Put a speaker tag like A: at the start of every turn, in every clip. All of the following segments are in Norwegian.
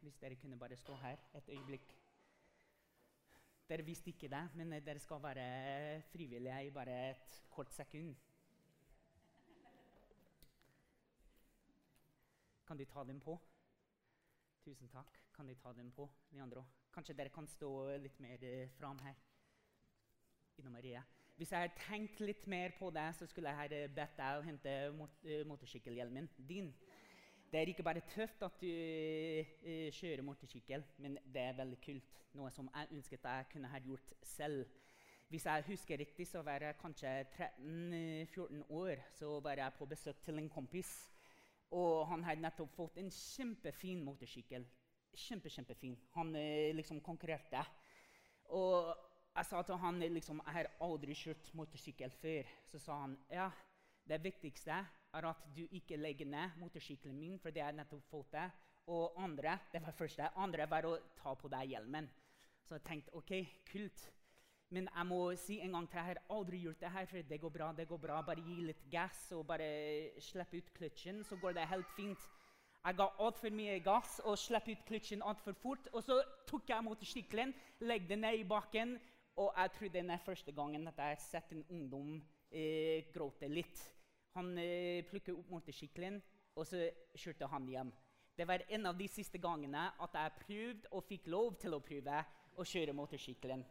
A: hvis dere kunne bare stå her et øyeblikk. Dere visste ikke det, men eh, dere skal være frivillige i bare et kort sekund. Kan de ta dem på? Tusen takk. Kan de ta dem på, de andre òg? Kanskje dere kan stå litt mer eh, fram her. Ina Maria. Hvis jeg hadde tenkt litt mer på det, så skulle jeg ha bedt deg å hente mot, uh, motorsykkelhjelmen din. Det er ikke bare tøft at du uh, kjører motorsykkel, men det er veldig kult. Noe som jeg ønsket jeg kunne ha gjort selv. Hvis jeg husker riktig, så var jeg kanskje 13-14 år. Så var jeg på besøk til en kompis. Og han hadde nettopp fått en kjempefin motorsykkel. Kjempe, kjempefin. Han uh, liksom konkurrerte. Og jeg sa til han liksom, jeg har aldri kjørt motorsykkel før. Så sa han ja, det viktigste er at du ikke legger ned motorsykkelen min. for det er nettopp fått det. Og andre det var første, andre var å ta på deg hjelmen. Så jeg tenkte OK, kult. Men jeg må si en gang til, har aldri gjort det her for Det går bra, det går bra. Bare gi litt gass og bare slipp ut kløtsjen, så går det helt fint. Jeg ga altfor mye gass og slapp ut kløtsjen altfor fort. Og så tok jeg motorsykkelen, legde den ned i bakken og jeg trodde det er første gangen at jeg har sett en ungdom eh, gråte litt. Han eh, plukket opp motorsykkelen, og så kjørte han hjem. Det var en av de siste gangene at jeg prøvde og fikk lov til å prøve å kjøre motorsykkelen.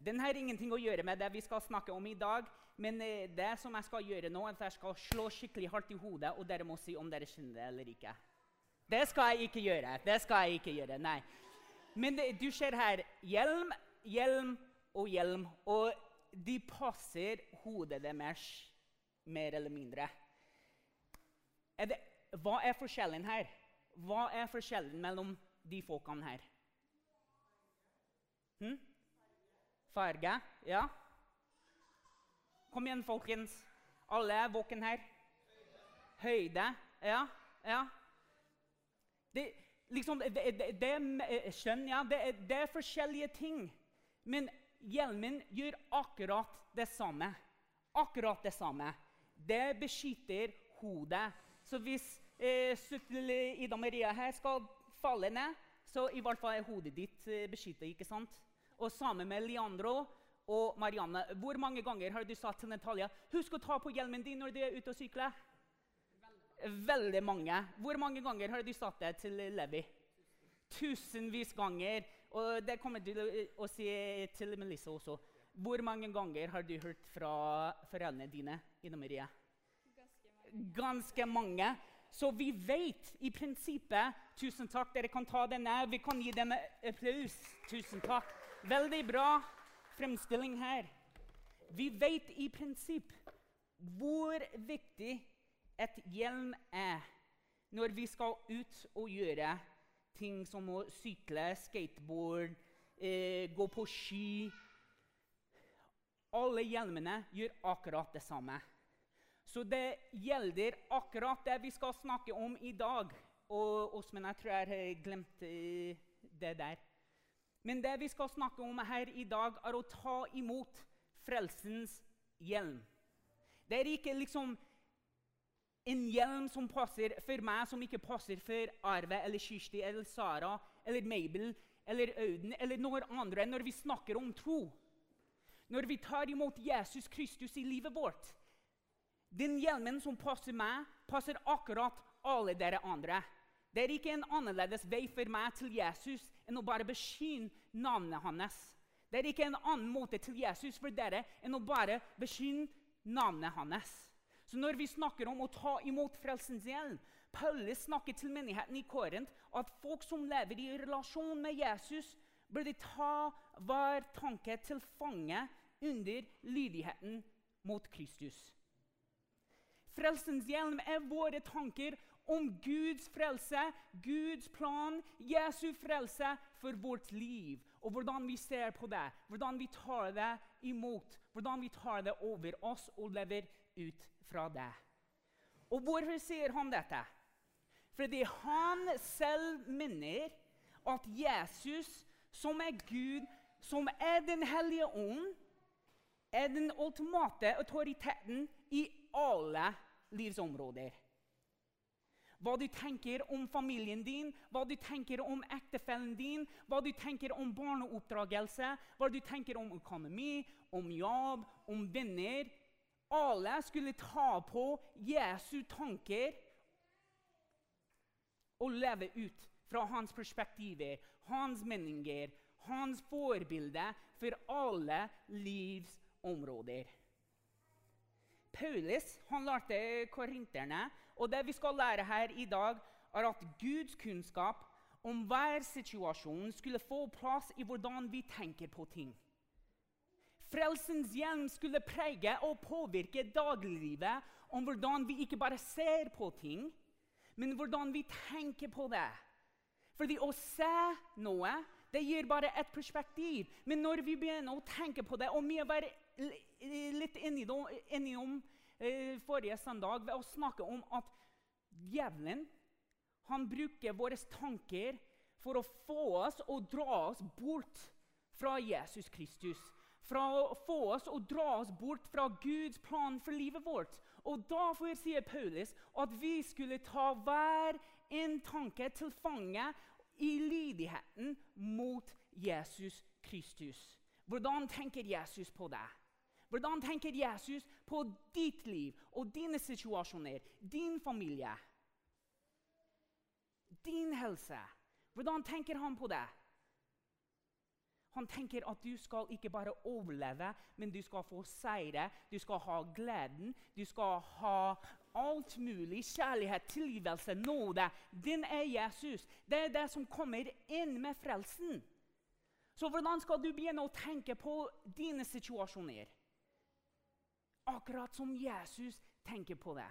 A: Den har ingenting å gjøre med det vi skal snakke om i dag. Men eh, det som jeg skal gjøre nå, er at jeg skal slå skikkelig hardt i hodet, og dere må si om dere skjønner det eller ikke. Det skal jeg ikke gjøre. Det skal jeg ikke gjøre, nei. Men det, du ser her hjelm, hjelm og hjelm. Og de passer hodet deres mer eller mindre. Er det, hva er forskjellen her? Hva er forskjellen mellom de folkene her? Hm? Farge? Ja? Kom igjen, folkens. Alle er våkne her. Høyde? Ja? Ja? Det, liksom, det, det, det, skjønn, ja, det, det er forskjellige ting. Men hjelmen gjør akkurat det samme. Akkurat det samme. Det beskytter hodet. Så hvis eh, Ida Maria her skal falle ned, så i hvert fall er hodet ditt beskytta. beskyttet. ikke sant? Og sammen med Leandro og Marianne. Hvor mange ganger har du sagt til Natalia husk å ta på hjelmen din når du er ute og sykler? Veldig. Veldig mange. Hvor mange ganger har du sagt det til Levi? Tusenvis ganger. Og det kommer til å si til Melissa også. Hvor mange ganger har du hørt fra foreldrene dine? Ina Marie? Ganske mange. Ganske mange. Så vi vet i prinsippet Tusen takk, dere kan ta denne. Vi kan gi dem applaus. Tusen takk. Veldig bra fremstilling her. Vi vet i prinsipp hvor viktig et hjelm er når vi skal ut og gjøre ting som å sykle, skateboard, eh, gå på ski Alle hjelmene gjør akkurat det samme. Så det gjelder akkurat det vi skal snakke om i dag. Og Åsmund, jeg tror jeg har glemt eh, det der. Men det vi skal snakke om her i dag, er å ta imot frelsens hjelm. Det er ikke liksom en hjelm som passer for meg, som ikke passer for Arve eller Kirsti eller Sara eller Mabel eller Auden eller noen andre når vi snakker om tro. Når vi tar imot Jesus Kristus i livet vårt. Den hjelmen som passer meg, passer akkurat alle dere andre. Det er ikke en annerledes vei for meg til Jesus enn å bare beskyne navnet hans. Det er ikke en annen måte til Jesus for dere enn å bare beskyne navnet hans. Så når vi snakker om å ta imot frelsens hjelm Paulus snakker til menigheten i Korint at folk som lever i relasjon med Jesus, burde ta hver tanke til fange under lydigheten mot Kristus. Frelsens hjelm er våre tanker om Guds frelse, Guds plan, Jesu frelse for vårt liv. Og hvordan vi ser på det, hvordan vi tar det imot, hvordan vi tar det over oss og lever ut fra det. Og hvorfor sier han dette? Fordi han selv minner at Jesus, som er Gud, som er Den hellige ånd, er den ultimate autoriteten i alle livsområder. hva du tenker om familien din, hva du tenker om ektefellen din, hva du tenker om barneoppdragelse, hva du tenker om økonomi, om jobb, om venner. Alle skulle ta på Jesu tanker og leve ut fra hans perspektiver, hans meninger, hans forbilde for alle livsområder. Paulus han lærte korinterne, og det vi skal lære her i dag, er at Guds kunnskap om hver situasjon skulle få plass i hvordan vi tenker på ting. Frelsens hjelm skulle prege og påvirke dagliglivet om hvordan vi ikke bare ser på ting, men hvordan vi tenker på det. Fordi å se noe det gir bare et perspektiv. Men når vi begynner å tenke på det, og mye, litt innom om forrige søndag ved å snakke om at djevelen han bruker våre tanker for å få oss og dra oss bort fra Jesus Kristus. Fra å få oss og dra oss bort fra Guds plan for livet vårt. Og Derfor sier Paulus at vi skulle ta hver en tanke til fange i lydigheten mot Jesus Kristus. Hvordan tenker Jesus på det? Hvordan tenker Jesus på ditt liv og dine situasjoner, din familie, din helse? Hvordan tenker han på det? Han tenker at du skal ikke bare overleve, men du skal få seire. Du skal ha gleden, du skal ha alt mulig. Kjærlighet, tilgivelse, nåde. Din er Jesus. Det er det som kommer inn med frelsen. Så hvordan skal du begynne å tenke på dine situasjoner? Akkurat som Jesus tenker på det.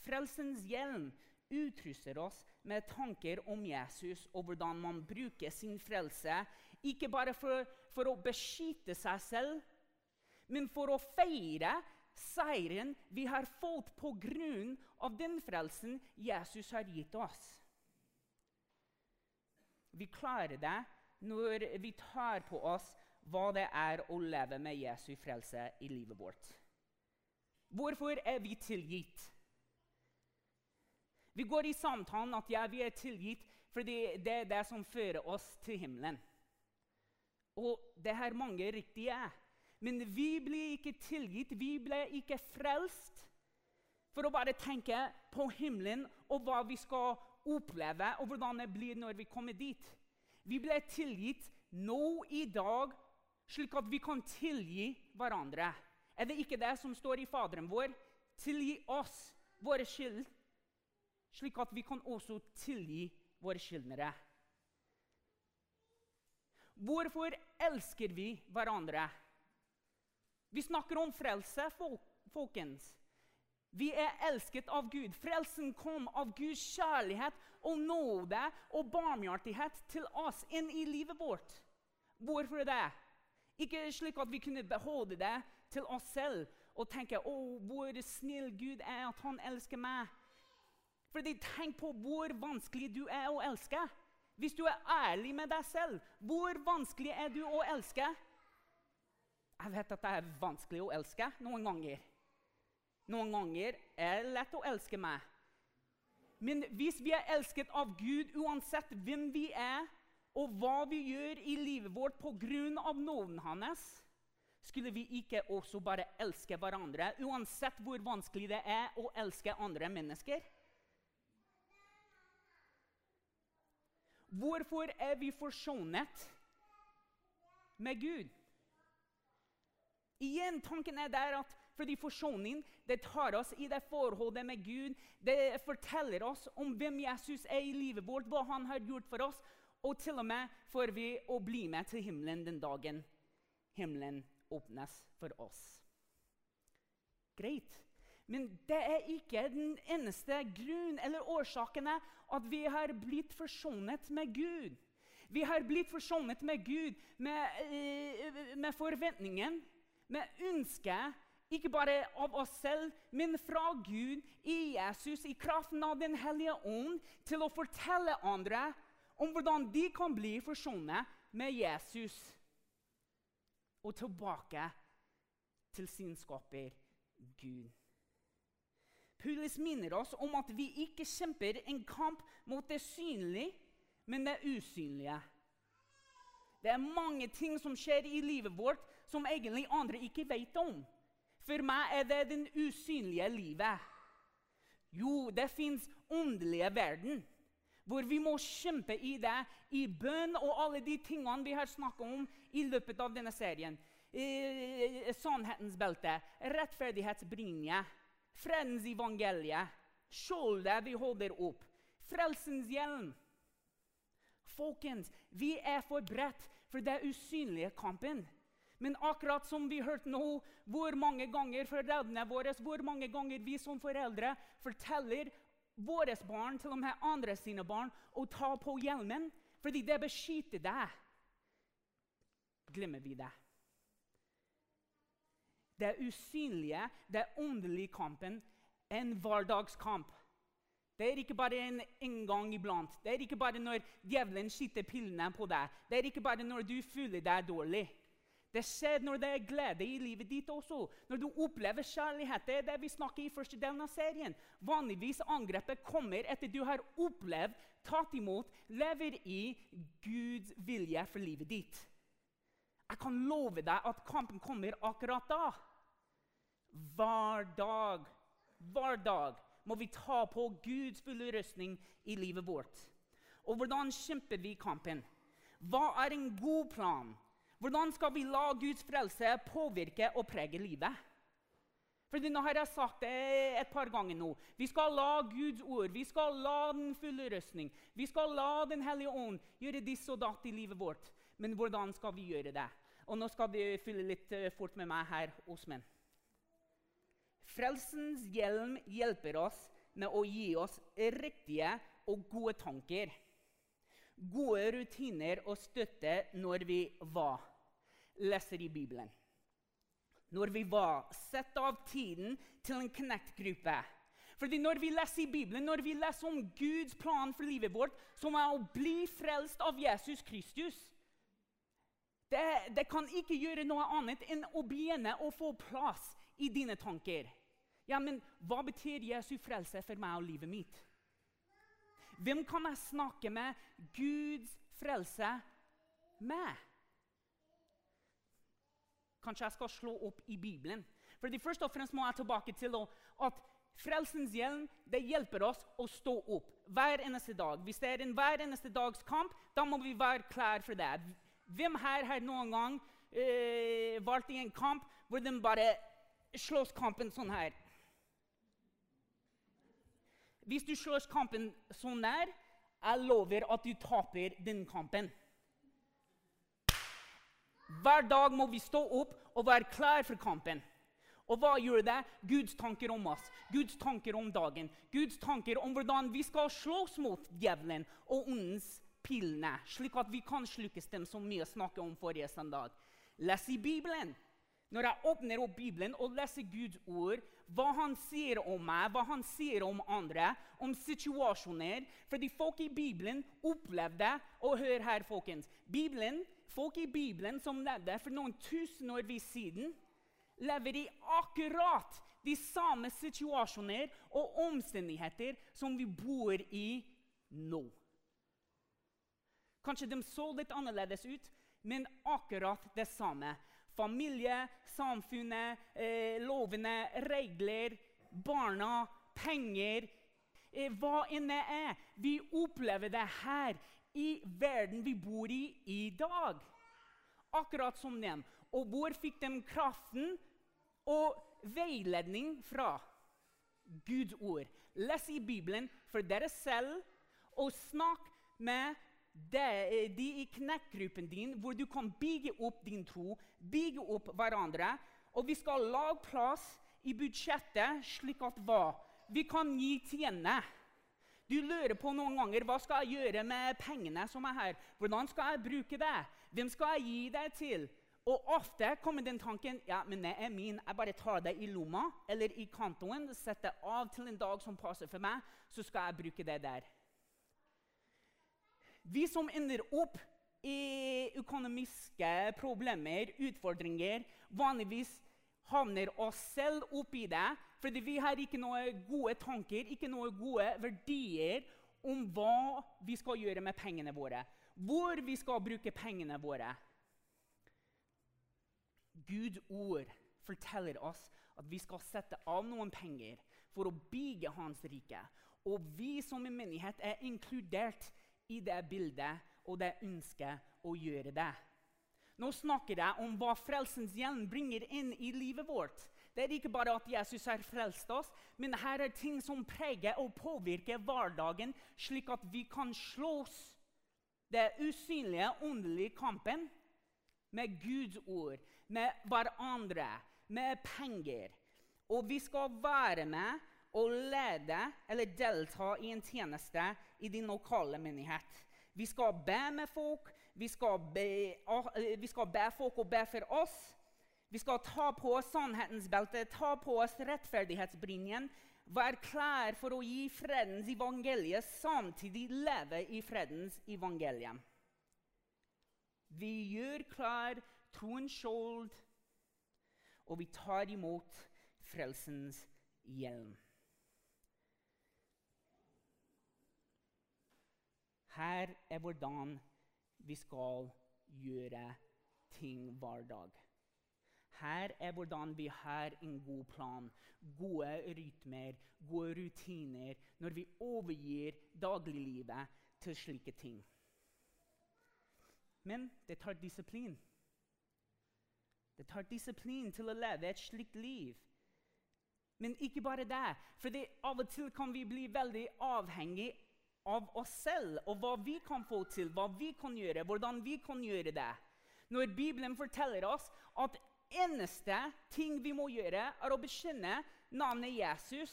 A: Frelsens hjelm utruster oss med tanker om Jesus og hvordan man bruker sin frelse, ikke bare for, for å beskytte seg selv, men for å feire seieren vi har fått på grunn av den frelsen Jesus har gitt oss. Vi klarer det når vi tar på oss hva det er å leve med Jesu frelse i livet vårt. Hvorfor er vi tilgitt? Vi går i samtalen at ja, vi er tilgitt fordi det er det som fører oss til himmelen. Og det er mange riktige. Men vi blir ikke tilgitt, vi blir ikke frelst for å bare tenke på himmelen og hva vi skal oppleve, og hvordan det blir når vi kommer dit. Vi blir tilgitt nå i dag, slik at vi kan tilgi hverandre. Er det ikke det som står i Faderen vår? Tilgi oss våre skyld, slik at vi kan også tilgi våre skyldnere. Hvorfor elsker vi hverandre? Vi snakker om frelse, folkens. Vi er elsket av Gud. Frelsen kom av Guds kjærlighet og nåde og barmhjertighet til oss inn i livet vårt. Hvorfor det? Ikke slik at vi kunne beholde det til oss selv og tenke å, hvor snill Gud er at han elsker meg. Fordi Tenk på hvor vanskelig du er å elske. Hvis du er ærlig med deg selv, hvor vanskelig er du å elske? Jeg vet at det er vanskelig å elske noen ganger. Noen ganger er det lett å elske meg. Men hvis vi er elsket av Gud uansett hvem vi er, og hva vi gjør i livet vårt pga. nåden hans, skulle vi ikke også bare elske hverandre, uansett hvor vanskelig det er å elske andre mennesker? Hvorfor er vi forsonet med Gud? Igjen, Tanken er der at fordi forsoning det tar oss i det forholdet med Gud. Det forteller oss om hvem Jesus er i livet vårt, hva han har gjort for oss. Og til og med får vi å bli med til himmelen den dagen himmelen åpnes for oss. Greit. Men det er ikke den eneste grunn eller årsakene at vi har blitt forsonet med Gud. Vi har blitt forsonet med Gud med, eh, med forventningen med ønsket, ikke bare av oss selv, men fra Gud i Jesus, i kraften av Den hellige ånd, til å fortelle andre om hvordan de kan bli forsonet med Jesus og tilbake til sin skaper Gud. Paulus minner oss om at vi ikke kjemper en kamp mot det synlige, men det usynlige. Det er mange ting som skjer i livet vårt som egentlig andre ikke vet om. For meg er det den usynlige livet. Jo, det fins åndelige verden, hvor vi må kjempe i det i bønn og alle de tingene vi har snakka om i løpet av denne serien. Sannhetens belte, rettferdighetsbrynje, fredens evangelie, skjoldet vi holder opp, frelsens hjelm. Folkens, vi er forberedt for den usynlige kampen. Men akkurat som vi hørte nå, hvor mange ganger foreldrene våre, hvor mange ganger vi som foreldre forteller våre barn, til og med andre sine barn, å ta på hjelmen fordi det beskytter deg, glemmer vi det. Det usynlige, det åndelige kampen, en hverdagskamp. Det er ikke bare en, en gang iblant. Det er ikke bare når djevelen skyter pillene på deg. Det er ikke bare når du føler deg dårlig. Det skjer når det er glede i livet ditt også. Når du opplever kjærlighet. Det er det vi snakker i første delen av serien. Vanligvis angrepet kommer etter du har opplevd, tatt imot, lever i Guds vilje for livet ditt. Jeg kan love deg at kampen kommer akkurat da. Hver dag, hver dag må vi ta på Guds fulle rustning i livet vårt. Og hvordan kjemper vi kampen? Hva er en god plan? Hvordan skal vi la Guds frelse påvirke og prege livet? Fordi nå har jeg sagt det et par ganger nå. Vi skal la Guds ord, vi skal la den fulle røstning, vi skal la Den hellige ånd gjøre diss og datt i livet vårt. Men hvordan skal vi gjøre det? Og nå skal vi fylle litt eh, fort med meg her, Osmen. Frelsens hjelm hjelper oss med å gi oss riktige og gode tanker. Gode rutiner og støtte når vi var leser i Bibelen. Når vi var Sett av tiden til en Connect-gruppe. Fordi Når vi leser i Bibelen, når vi leser om Guds plan for livet vårt, som er å bli frelst av Jesus Kristus det, det kan ikke gjøre noe annet enn å begynne å få plass i dine tanker. Ja, men Hva betyr Jesu frelse for meg og livet mitt? Hvem kan jeg snakke med Guds frelse med? Kanskje jeg skal slå opp i Bibelen. Fordi Først og fremst må jeg tilbake til at frelsens hjelm det hjelper oss å stå opp hver eneste dag. Hvis det er en hver eneste dags kamp, da må vi være klar for det. Hvem her har noen gang øh, valgt i en kamp hvor de bare slåss kampen sånn her? Hvis du slåss kampen sånn der, jeg lover at du taper den kampen. Hver dag må vi stå opp og være klar for kampen. Og hva gjør det? Guds tanker om oss, Guds tanker om dagen. Guds tanker om hvordan vi skal slåss mot djevelen og ondens pilene, slik at vi kan slukkes dem som mye snakket om forrige søndag. Les i Bibelen. Når jeg åpner opp Bibelen og leser Guds ord, hva han sier om meg, hva han sier om andre, om situasjoner Fordi folk i Bibelen opplevde Og hør her, folkens. Bibelen Folk i Bibelen som levde for noen tusen år siden, lever i akkurat de samme situasjoner og omstendigheter som vi bor i nå. Kanskje de så litt annerledes ut, men akkurat det samme. Familie, samfunnet, eh, lovene, regler, barna, penger eh, Hva enn det er. Vi opplever det her i verden vi bor i i dag. Akkurat som dem. Og hvor fikk de kraften og veiledning fra? Guds ord. Les i Bibelen for dere selv, og snakk med de, de i knekkgruppen din, hvor du kan bygge opp din tro, bygge opp hverandre. Og vi skal lage plass i budsjettet slik at hva? Vi kan gi tiende. Du lurer på noen ganger hva skal jeg gjøre med pengene som er her. Hvordan skal jeg bruke det? Hvem skal jeg gi det til? Og ofte kommer den tanken ja, men det er min. Jeg bare tar det i lomma eller i kantoen, setter av til en dag som passer for meg, så skal jeg bruke det der. Vi som ender opp i økonomiske problemer, utfordringer, vanligvis havner oss selv opp i det fordi vi har ikke noen gode tanker, ikke noen gode verdier om hva vi skal gjøre med pengene våre. Hvor vi skal bruke pengene våre. Guds ord forteller oss at vi skal sette av noen penger for å bygge Hans rike. Og vi som en menighet er inkludert i det bildet og det ønsket å gjøre det. Nå snakker jeg om hva frelsens hjelm bringer inn i livet vårt. Det er ikke bare at Jesus har frelst oss, men her er ting som preger og påvirker hverdagen, slik at vi kan slåss det usynlige, åndelige kampen med Guds ord, med hverandre, med penger. Og vi skal være med og lede eller delta i en tjeneste i din lokale menighet. Vi skal be med folk, vi skal be, vi skal be folk å be for oss. Vi skal ta på oss sannhetens belte, ta på oss rettferdighetsbrynjen. Være klar for å gi fredens evangelie, samtidig leve i fredens evangelie. Vi gjør klar troens skjold, og vi tar imot frelsens hjelm. Her er hvordan vi skal gjøre ting hver dag. Her er hvordan vi har en god plan, gode rytmer, gode rutiner når vi overgir dagliglivet til slike ting. Men det tar disiplin. Det tar disiplin til å leve et slikt liv. Men ikke bare det. For av og til kan vi bli veldig avhengig av oss selv og hva vi kan få til, hva vi kan gjøre, hvordan vi kan gjøre det. Når Bibelen forteller oss at eneste ting vi må gjøre, er å bekjenne navnet Jesus,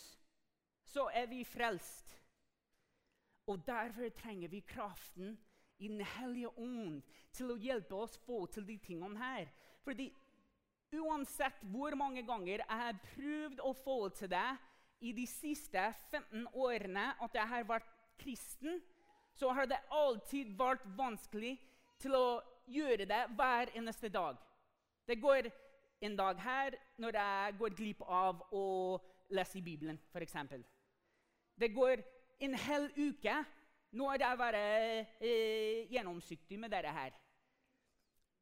A: så er vi frelst. Og derfor trenger vi kraften i Den hellige ånd til å hjelpe oss få til de tingene her. Fordi uansett hvor mange ganger jeg har prøvd å få til det i de siste 15 årene at jeg har vært kristen, så har det alltid vært vanskelig til å gjøre det hver eneste dag. Det går en dag her når jeg går glipp av å lese i Bibelen, f.eks. Det går en hel uke når jeg vært eh, gjennomsiktig med dette her.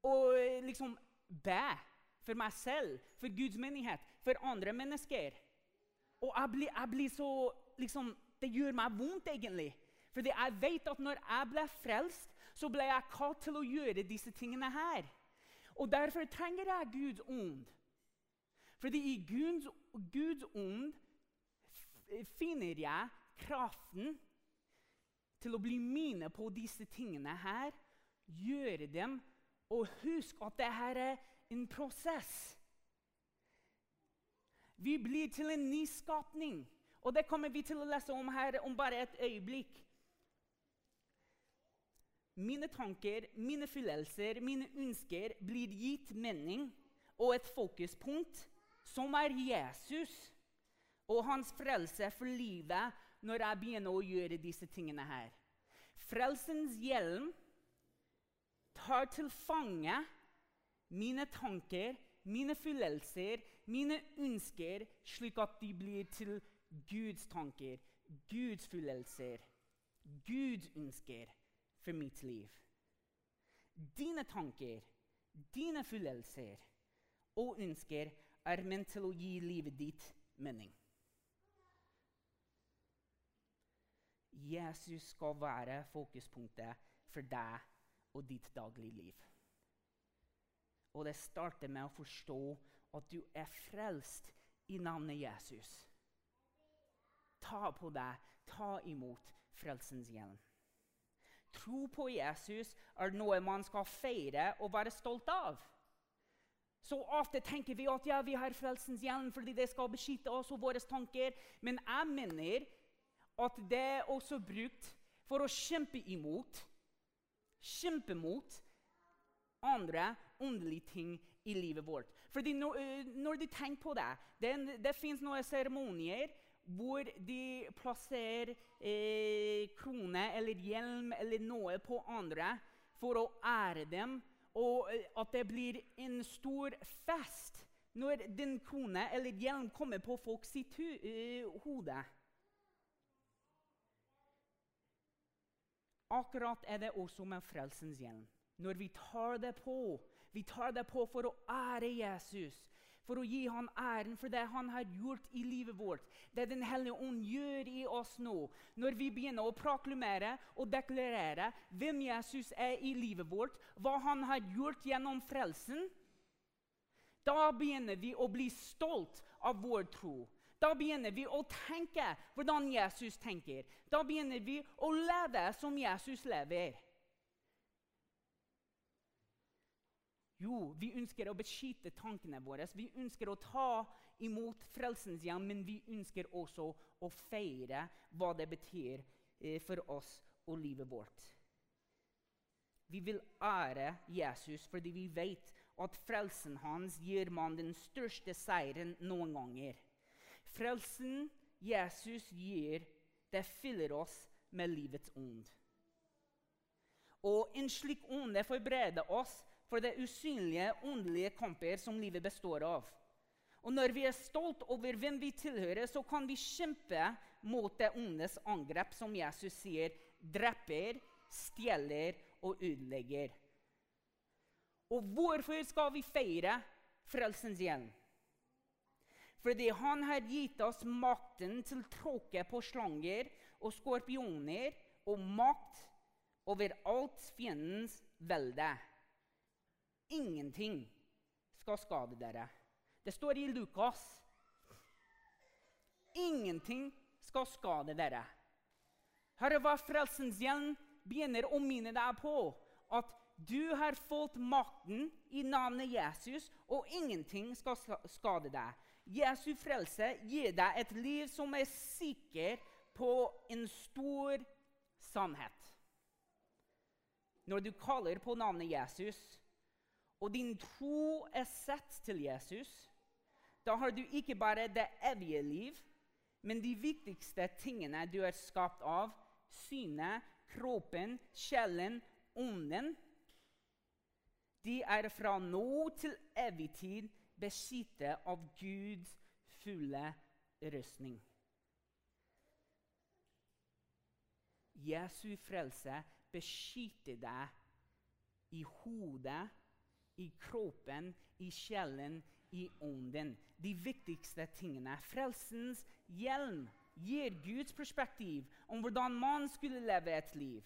A: Og liksom be for meg selv, for Guds menighet, for andre mennesker. Og jeg blir, jeg blir så liksom, det gjør meg vondt, egentlig. Fordi jeg vet at når jeg ble frelst, så ble jeg kalt til å gjøre disse tingene her. Og derfor trenger jeg Guds ånd. Fordi i Guds, Guds ånd finner jeg kraften til å bli mine på disse tingene her. Gjøre dem. Og husk at dette er en prosess. Vi blir til en ny skapning, Og det kommer vi til å lese om her om bare et øyeblikk. Mine tanker, mine følelser, mine ønsker blir gitt mening og et fokuspunkt, som er Jesus og hans frelse for livet når jeg begynner å gjøre disse tingene her. Frelsens hjelm tar til fange mine tanker, mine følelser, mine ønsker, slik at de blir til Guds tanker, Guds følelser, Guds ønsker for mitt liv. Dine tanker, dine følelser og ønsker er ment til å gi livet ditt mening. Jesus skal være fokuspunktet for deg og ditt dagligliv. Og det starter med å forstå at du er frelst i navnet Jesus ta på deg, ta imot frelsens hjelm. Tro på Jesus er noe man skal feire og være stolt av. Så ofte tenker vi at ja, vi har frelsens hjelm fordi det skal beskytte oss og våre tanker. Men jeg mener at det er også brukt for å kjempe imot Kjempe mot andre åndelige ting i livet vårt. Fordi når, eh, når du tenker på det Det, det fins noen seremonier hvor de plasserer eh, krone eller hjelm eller noe på andre for å ære dem. Og eh, at det blir en stor fest når din krone eller hjelm kommer på folks uh, hode. Akkurat er det også med frelsens hjelm. Når vi tar det på, vi tar det på for å ære Jesus, for å gi han æren for det han har gjort i livet vårt. Det Den hellige ånd gjør i oss nå, når vi begynner å proklamere og deklarere hvem Jesus er i livet vårt, hva han har gjort gjennom frelsen. Da begynner vi å bli stolt av vår tro. Da begynner vi å tenke hvordan Jesus tenker. Da begynner vi å leve som Jesus lever. Jo, vi ønsker å beskytte tankene våre. Vi ønsker å ta imot frelsens hjem, men vi ønsker også å feire hva det betyr eh, for oss og livet vårt. Vi vil ære Jesus fordi vi vet at frelsen hans gir man den største seieren noen ganger. Frelsen Jesus gir, det fyller oss med livets ånd. Og en slik ånd forbereder oss for det usynlige, åndelige kamper som livet består av. Og når vi er stolt over hvem vi tilhører, så kan vi kjempe mot det ondes angrep, som Jesus sier dreper, stjeler og ødelegger. Og hvorfor skal vi feire frelsens hjelm? Fordi han har gitt oss makten til tråkke på slanger og skorpioner og makt over alt fiendens velde. Ingenting skal skade dere. Det står i Lukas. Ingenting skal skade dere. Hør, hva frelsens hjelm begynner å minne deg på at du har fått makten i navnet Jesus, og ingenting skal skade deg. Jesu frelse gir deg et liv som er sikker på en stor sannhet. Når du kaller på navnet Jesus, og din tro er sett til Jesus, da har du ikke bare det evige liv, men de viktigste tingene du er skapt av, synet, kroppen, sjelen, ånden, de er fra nå til evig tid beskyttet av Guds fulle rustning. Jesu frelse beskytter deg i hodet i kroppen, i sjelen, i ånden. De viktigste tingene. Frelsens hjelm gir Guds perspektiv om hvordan man skulle leve et liv.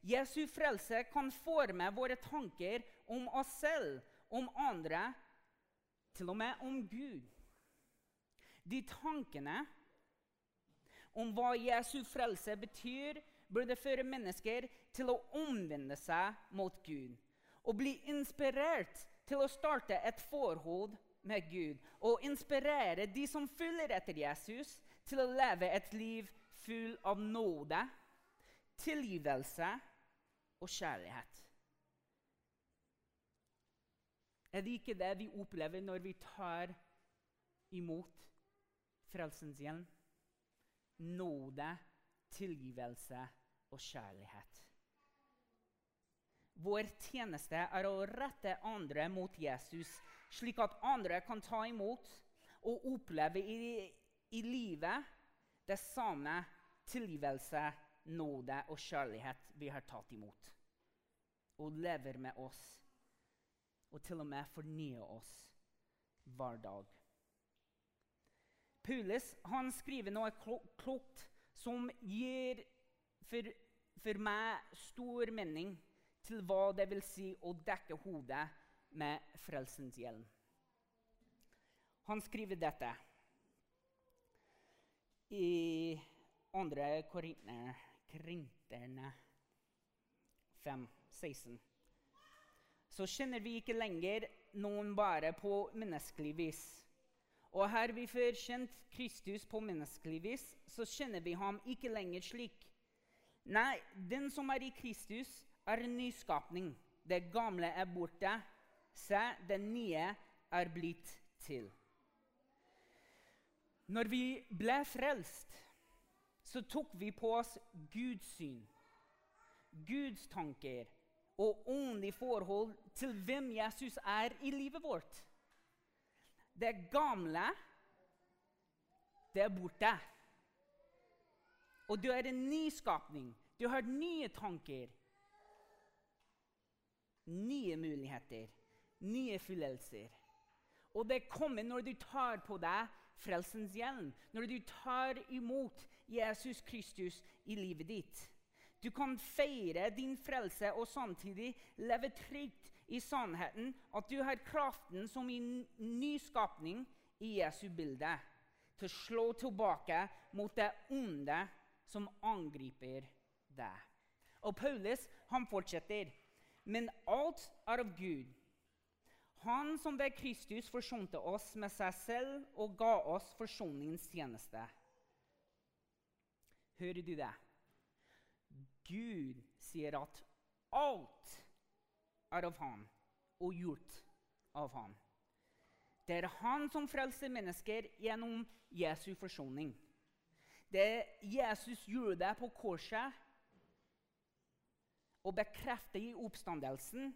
A: Jesu frelse kan forme våre tanker om oss selv, om andre, til og med om Gud. De tankene om hva Jesu frelse betyr, burde føre mennesker til å omvende seg mot Gud og bli inspirert til å starte et forhold med Gud. Og inspirere de som følger etter Jesus, til å leve et liv full av nåde, tilgivelse og kjærlighet. Er det ikke det vi opplever når vi tar imot frelsens hjelm? Nåde, tilgivelse og kjærlighet. Vår tjeneste er å rette andre mot Jesus, slik at andre kan ta imot og oppleve i, i livet det samme tilgivelse, nåde og kjærlighet vi har tatt imot. Og lever med oss, og til og med fornyer oss hver dag. Paulus han skriver noe klokt som gir for, for meg stor mening til hva det vil si å dekke hodet med frelsens hjelm. Han skriver dette i 2. Korinterne 5, 16. Så kjenner vi ikke lenger noen bare på menneskelig vis. Og her vi før kjent Kristus på menneskelig vis, så kjenner vi ham ikke lenger slik. Nei, den som er i Kristus, er en nyskapning. Det gamle er borte. Se, det nye er blitt til. Når vi ble frelst, så tok vi på oss Guds syn, Guds tanker og åndelig forhold til hvem Jesus er i livet vårt. Det gamle, det er borte. Og du er en nyskapning. Du har nye tanker. Nye muligheter. Nye fyllelser. Og det kommer når du tar på deg frelsens hjelm. Når du tar imot Jesus Kristus i livet ditt. Du kan feire din frelse og samtidig leve trygt i sannheten at du har kraften som i nyskapning i Jesu bilde til å slå tilbake mot det onde som angriper deg. Og Paulus han fortsetter. Men alt er av Gud. Han som ved Kristus forsonte oss med seg selv og ga oss forsoningens tjeneste. Hører du det? Gud sier at alt er av ham og gjort av ham. Det er han som frelser mennesker gjennom Jesu forsoning. Det Jesus gjorde på korset og bekreftet i oppstandelsen,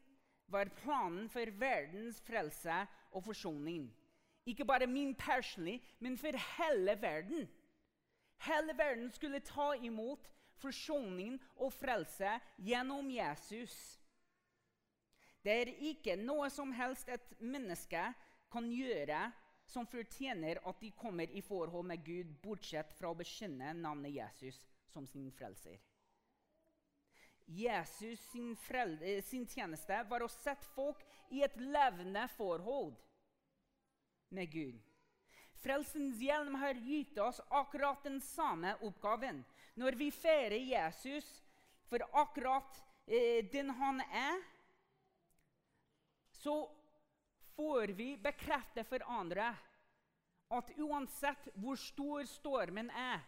A: var planen for verdens frelse og forsoning. Ikke bare min personlig, men for hele verden. Hele verden skulle ta imot forsoning og frelse gjennom Jesus. Det er ikke noe som helst et menneske kan gjøre som fortjener at de kommer i forhold med Gud, bortsett fra å bekjenne navnet Jesus som sin frelser. Jesus sin, sin tjeneste var å sette folk i et levende forhold med Gud. Frelsens hjelm har gitt oss akkurat den samme oppgaven. Når vi feirer Jesus for akkurat eh, den han er, så får vi bekrefte for andre at uansett hvor stor stormen er,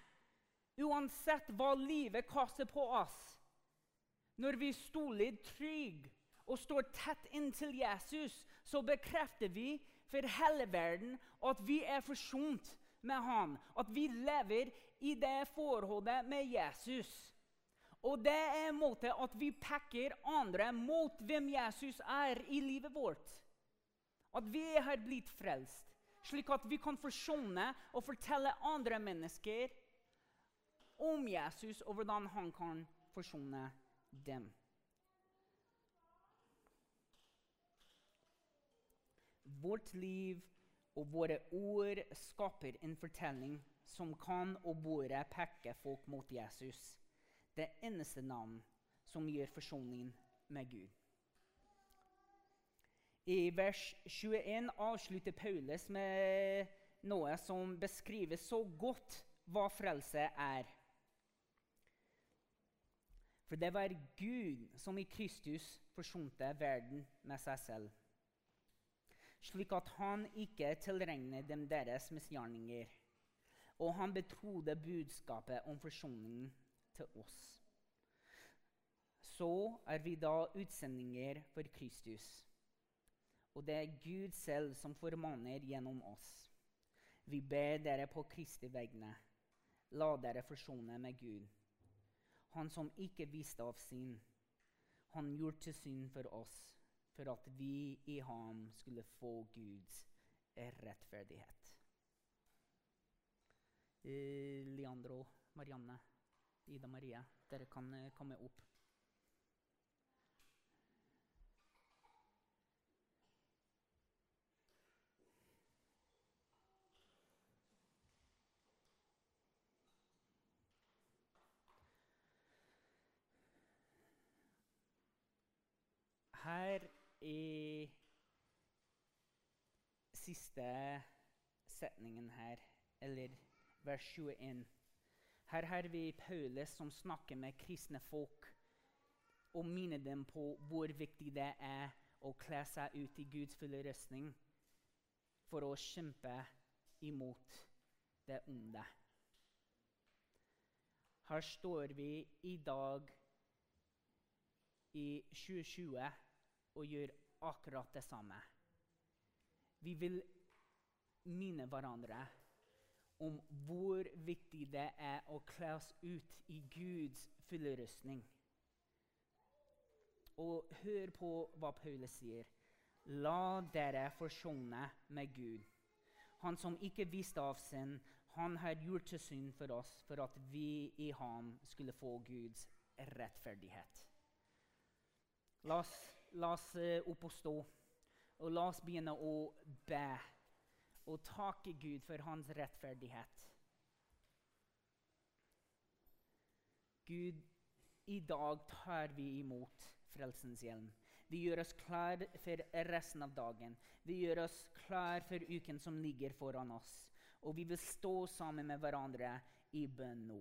A: uansett hva livet kaster på oss Når vi stoler trygg og står tett inntil Jesus, så bekrefter vi for hele verden at vi er forsont med ham. At vi lever i det forholdet med Jesus. Og det er en måte at vi peker andre mot hvem Jesus er i livet vårt. At vi har blitt frelst, slik at vi kan forsone og fortelle andre mennesker om Jesus og hvordan han kan forsone dem. Vårt liv og våre ord skaper en fortelling som kan og burde peke folk mot Jesus det eneste navn som gjør forsoningen med Gud. I vers 21 avslutter Paulus med noe som beskriver så godt hva frelse er. For det var Gud som i Kristus forsonte verden med seg selv, slik at han ikke tilregner dem deres misgjerninger. Og han betrodde budskapet om forsoningen til oss. Så er vi da utsendinger for Kristus. Og det er Gud selv som formaner gjennom oss. Vi ber dere på Kristi vegne, la dere forsone med Gud. Han som ikke visste av synd, han gjorde til synd for oss, for at vi i ham skulle få Guds rettferdighet. Eh, Leandro, Marianne. Ida Marie, dere kan eh, komme opp. Her i siste setningen her, eller vers 21 her har vi Paulus som snakker med kristne folk og minner dem på hvor viktig det er å kle seg ut i Guds fulle røstning for å kjempe imot det onde. Her står vi i dag i 2020 og gjør akkurat det samme. Vi vil minne hverandre om hvor viktig det er å kle oss ut i Guds fulle rustning. Og hør på hva Paulus sier. La dere forsone med Gud. Han som ikke viste av synd, han har gjort til synd for oss, for at vi i ham skulle få Guds rettferdighet. La oss, la oss uh, opp og stå, og la oss begynne å be og takke Gud for hans rettferdighet. Gud, i dag tar vi imot frelsens hjelm. Vi gjør oss klar for resten av dagen. Vi gjør oss klar for uken som ligger foran oss. Og vi vil stå sammen med hverandre i bønn nå.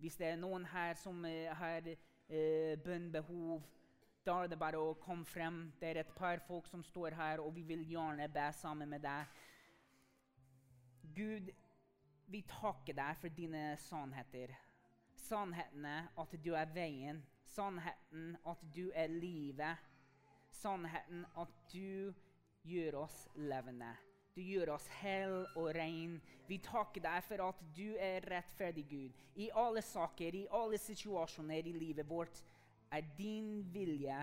A: Hvis det er noen her som uh, har eh, bønnbehov, da er det bare å komme frem. Det er et par folk som står her, og vi vil gjerne be sammen med deg. Gud, vi takker deg for dine sannheter. Sannhetene at du er veien, Sannheten at du er livet. Sannheten at du gjør oss levende. Du gjør oss hell og ren. Vi takker deg for at du er rettferdig Gud. I alle saker, i alle situasjoner i livet vårt er din vilje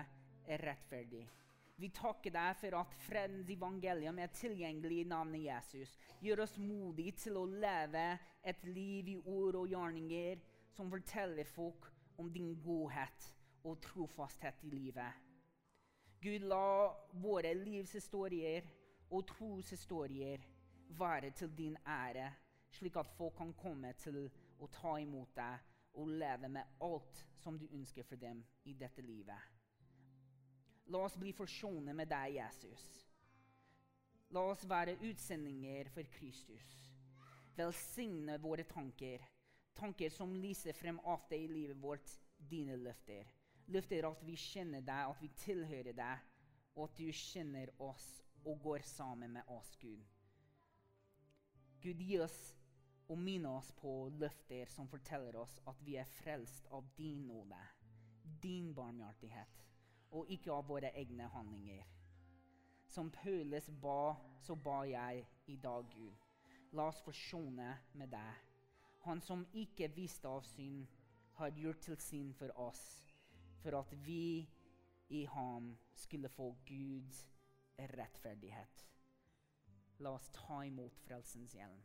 A: rettferdig. Vi takker deg for at fredens evangelium er tilgjengelig i navnet Jesus. Gjør oss modige til å leve et liv i ord og gjerninger som forteller folk om din godhet og trofasthet i livet. Gud, la våre livshistorier og troshistorier være til din ære, slik at folk kan komme til å ta imot deg og leve med alt som du ønsker for dem i dette livet. La oss bli forsonet med deg, Jesus. La oss være utsendinger for Kristus. Velsigne våre tanker tanker som lyser frem ofte i livet vårt, dine løfter. Løfter at vi kjenner deg, at vi tilhører deg, og at du kjenner oss og går sammen med oss, Gud. Gud, gi oss og minne oss på løfter som forteller oss at vi er frelst av din nåde, din barmhjertighet, og ikke av våre egne handlinger. Som Paulus ba, så ba jeg i dag, Gud. La oss forsone med deg han som ikke visste av synd, har gjort til synd for oss, for at vi i ham skulle få Guds rettferdighet. La oss ta imot frelsens hjelm.